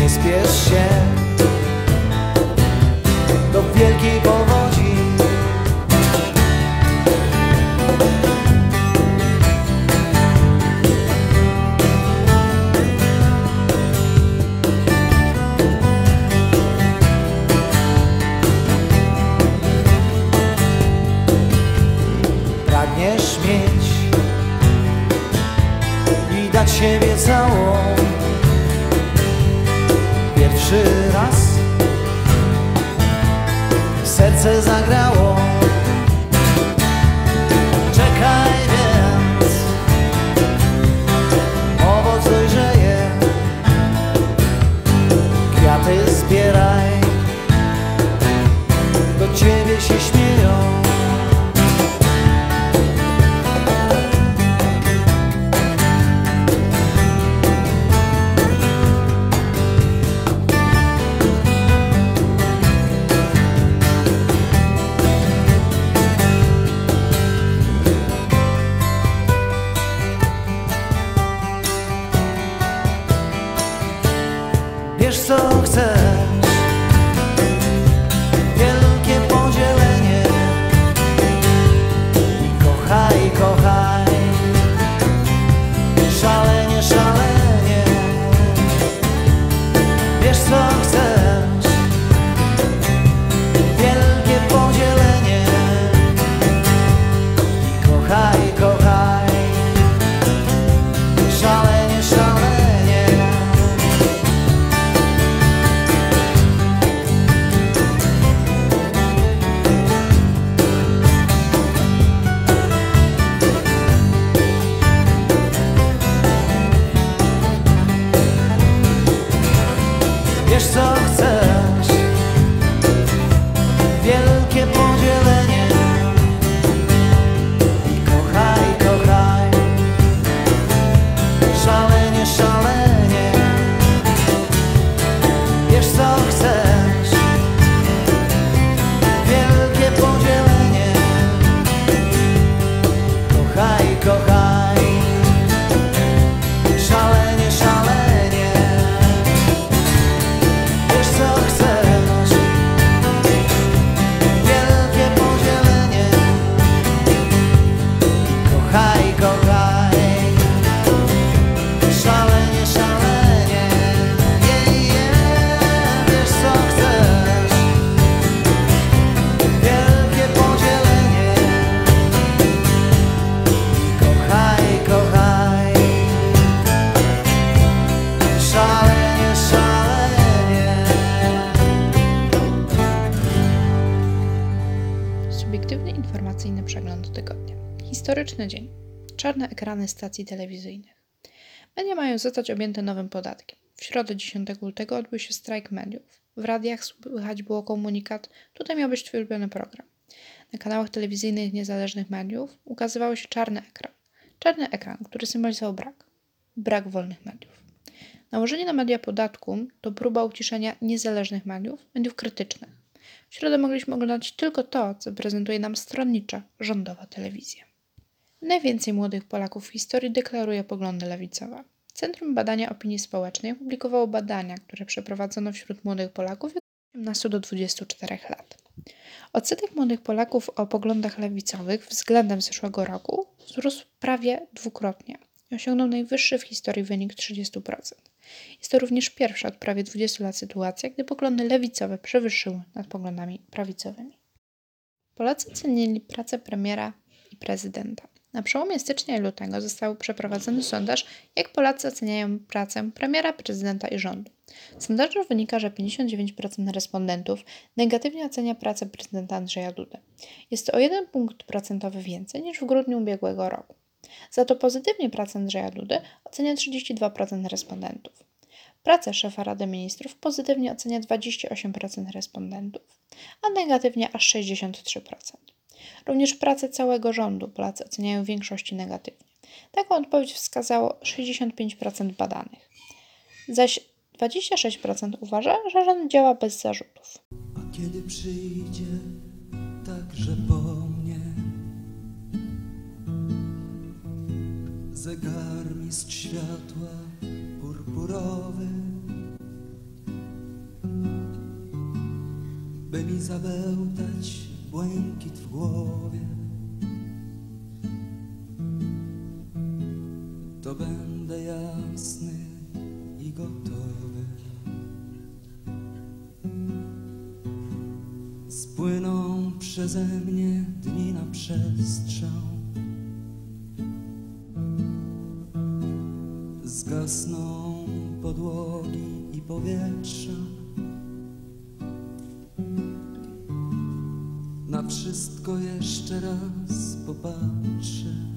Nie spiesz się do wielkiej wiesz co chcesz? Wielkie po ekrany stacji telewizyjnych. Media mają zostać objęte nowym podatkiem. W środę 10 lutego odbył się strajk mediów. W radiach słychać było komunikat, tutaj miał być twój ulubiony program. Na kanałach telewizyjnych niezależnych mediów ukazywał się czarny ekran. Czarny ekran, który symbolizował brak. Brak wolnych mediów. Nałożenie na media podatku to próba uciszenia niezależnych mediów, mediów krytycznych. W środę mogliśmy oglądać tylko to, co prezentuje nam stronnicza, rządowa telewizja. Najwięcej młodych Polaków w historii deklaruje poglądy lewicowe. Centrum Badania Opinii Społecznej opublikowało badania, które przeprowadzono wśród młodych Polaków wieku 18 do 24 lat. Odsetek młodych Polaków o poglądach lewicowych względem zeszłego roku wzrósł prawie dwukrotnie i osiągnął najwyższy w historii wynik 30%. Jest to również pierwsza od prawie 20 lat sytuacja, gdy poglądy lewicowe przewyższyły nad poglądami prawicowymi. Polacy cenili pracę premiera i prezydenta. Na przełomie stycznia i lutego został przeprowadzony sondaż, jak Polacy oceniają pracę premiera, prezydenta i rządu. Z sondażu wynika, że 59% respondentów negatywnie ocenia pracę prezydenta Andrzeja Dudy. Jest to o 1 punkt procentowy więcej niż w grudniu ubiegłego roku. Za to pozytywnie pracę Andrzeja Dudy ocenia 32% respondentów. Pracę szefa Rady Ministrów pozytywnie ocenia 28% respondentów, a negatywnie aż 63%. Również pracę całego rządu Polacy oceniają w większości negatywnie. Taką odpowiedź wskazało 65% badanych. Zaś 26% uważa, że rząd działa bez zarzutów. A kiedy przyjdzie także po mnie zegarmistrz światła purpurowy, by mi zabełtać błękit w głowie, to będę jasny i gotowy. Spłyną przeze mnie dni na przestrzał. Zgasną podłogi i powietrza. Wszystko jeszcze raz popatrzę.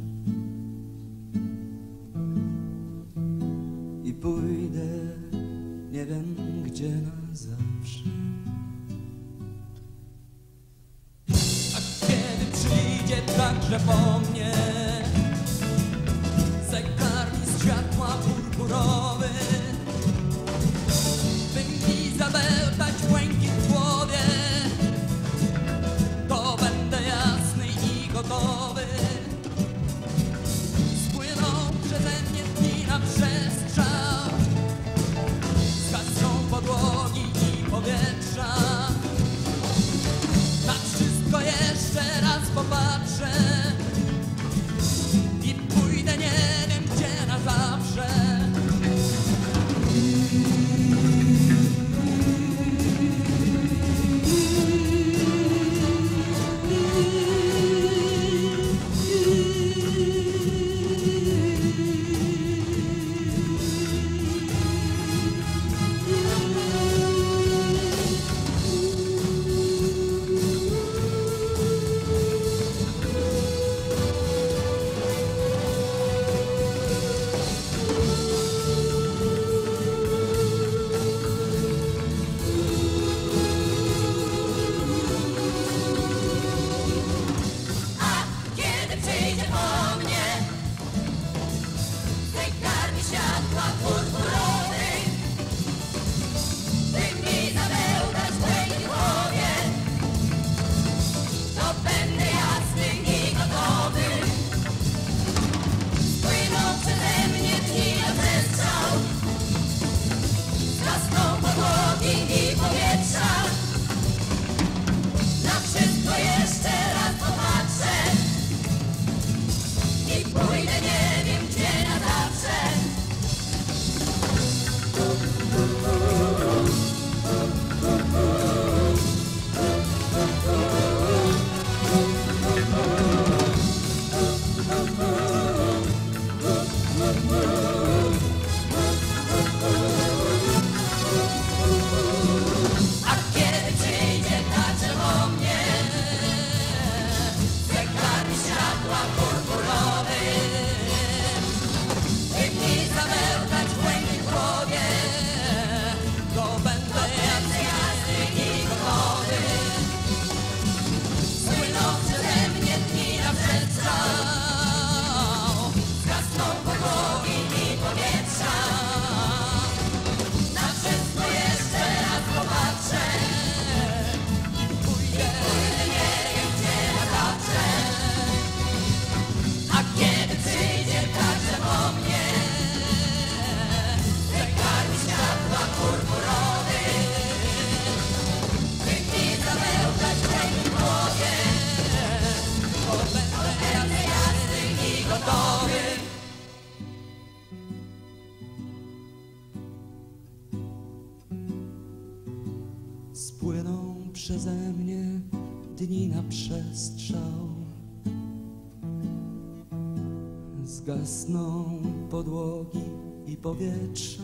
Powietrza.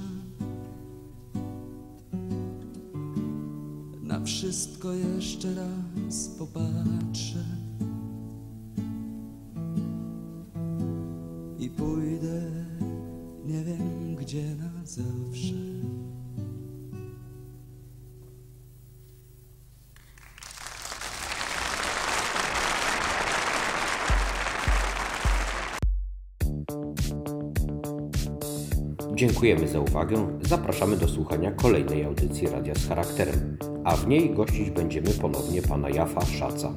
Na wszystko jeszcze raz popatrzę. Dziękujemy za uwagę. Zapraszamy do słuchania kolejnej audycji Radia z charakterem, a w niej gościć będziemy ponownie pana Jafa Szaca.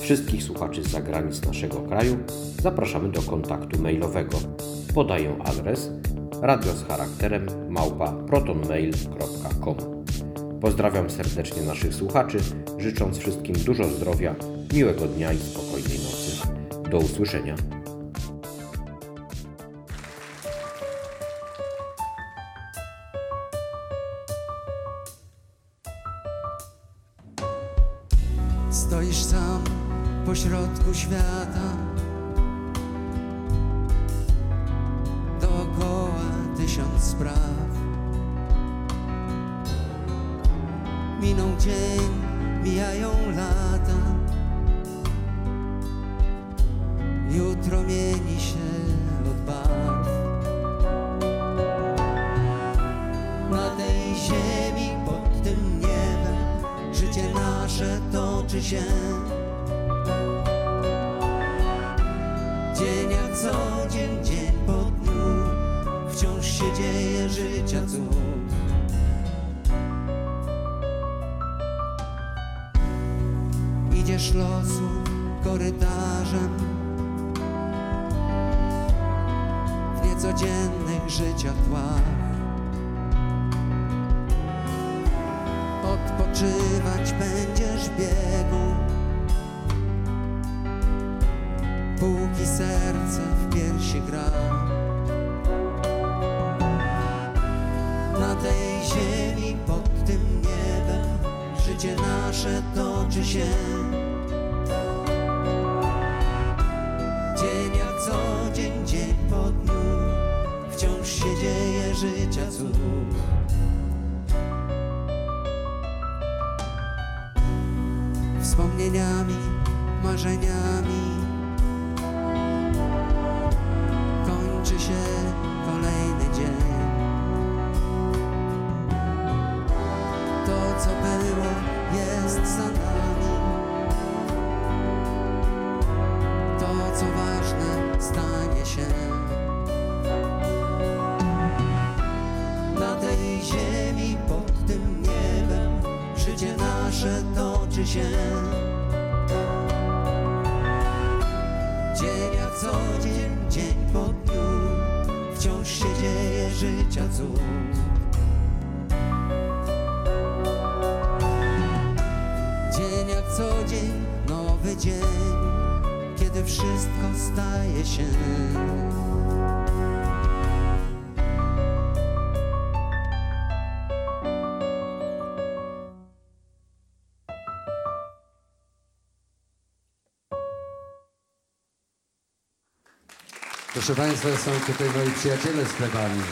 Wszystkich słuchaczy z zagranic naszego kraju zapraszamy do kontaktu mailowego. Podaję adres radio z charakterem małpa protonmail.com. Pozdrawiam serdecznie naszych słuchaczy, życząc wszystkim dużo zdrowia, miłego dnia i spokojnej nocy. Do usłyszenia. Idziesz losu korytarzem. W niecodziennych życia tłach Odpoczywać będziesz w biegu. Póki serce w piersi gra. Na tej ziemi pod tym niebem Życie nasze toczy się życia cud wspomnieniami, marzeniami. Nasze toczy się. Dzień jak co dzień, dzień po dniu, wciąż się dzieje życia cud. Dzień jak co dzień, nowy dzień, kiedy wszystko staje się. Proszę Państwa, są tutaj moi przyjaciele z plebanii.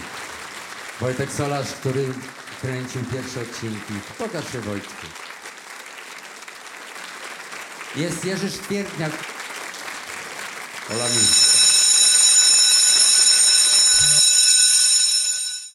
Wojtek Solarz, który kręcił pierwsze odcinki. Pokaż się Wojtku. Jest Jerzy Sztwiertniak. Ola.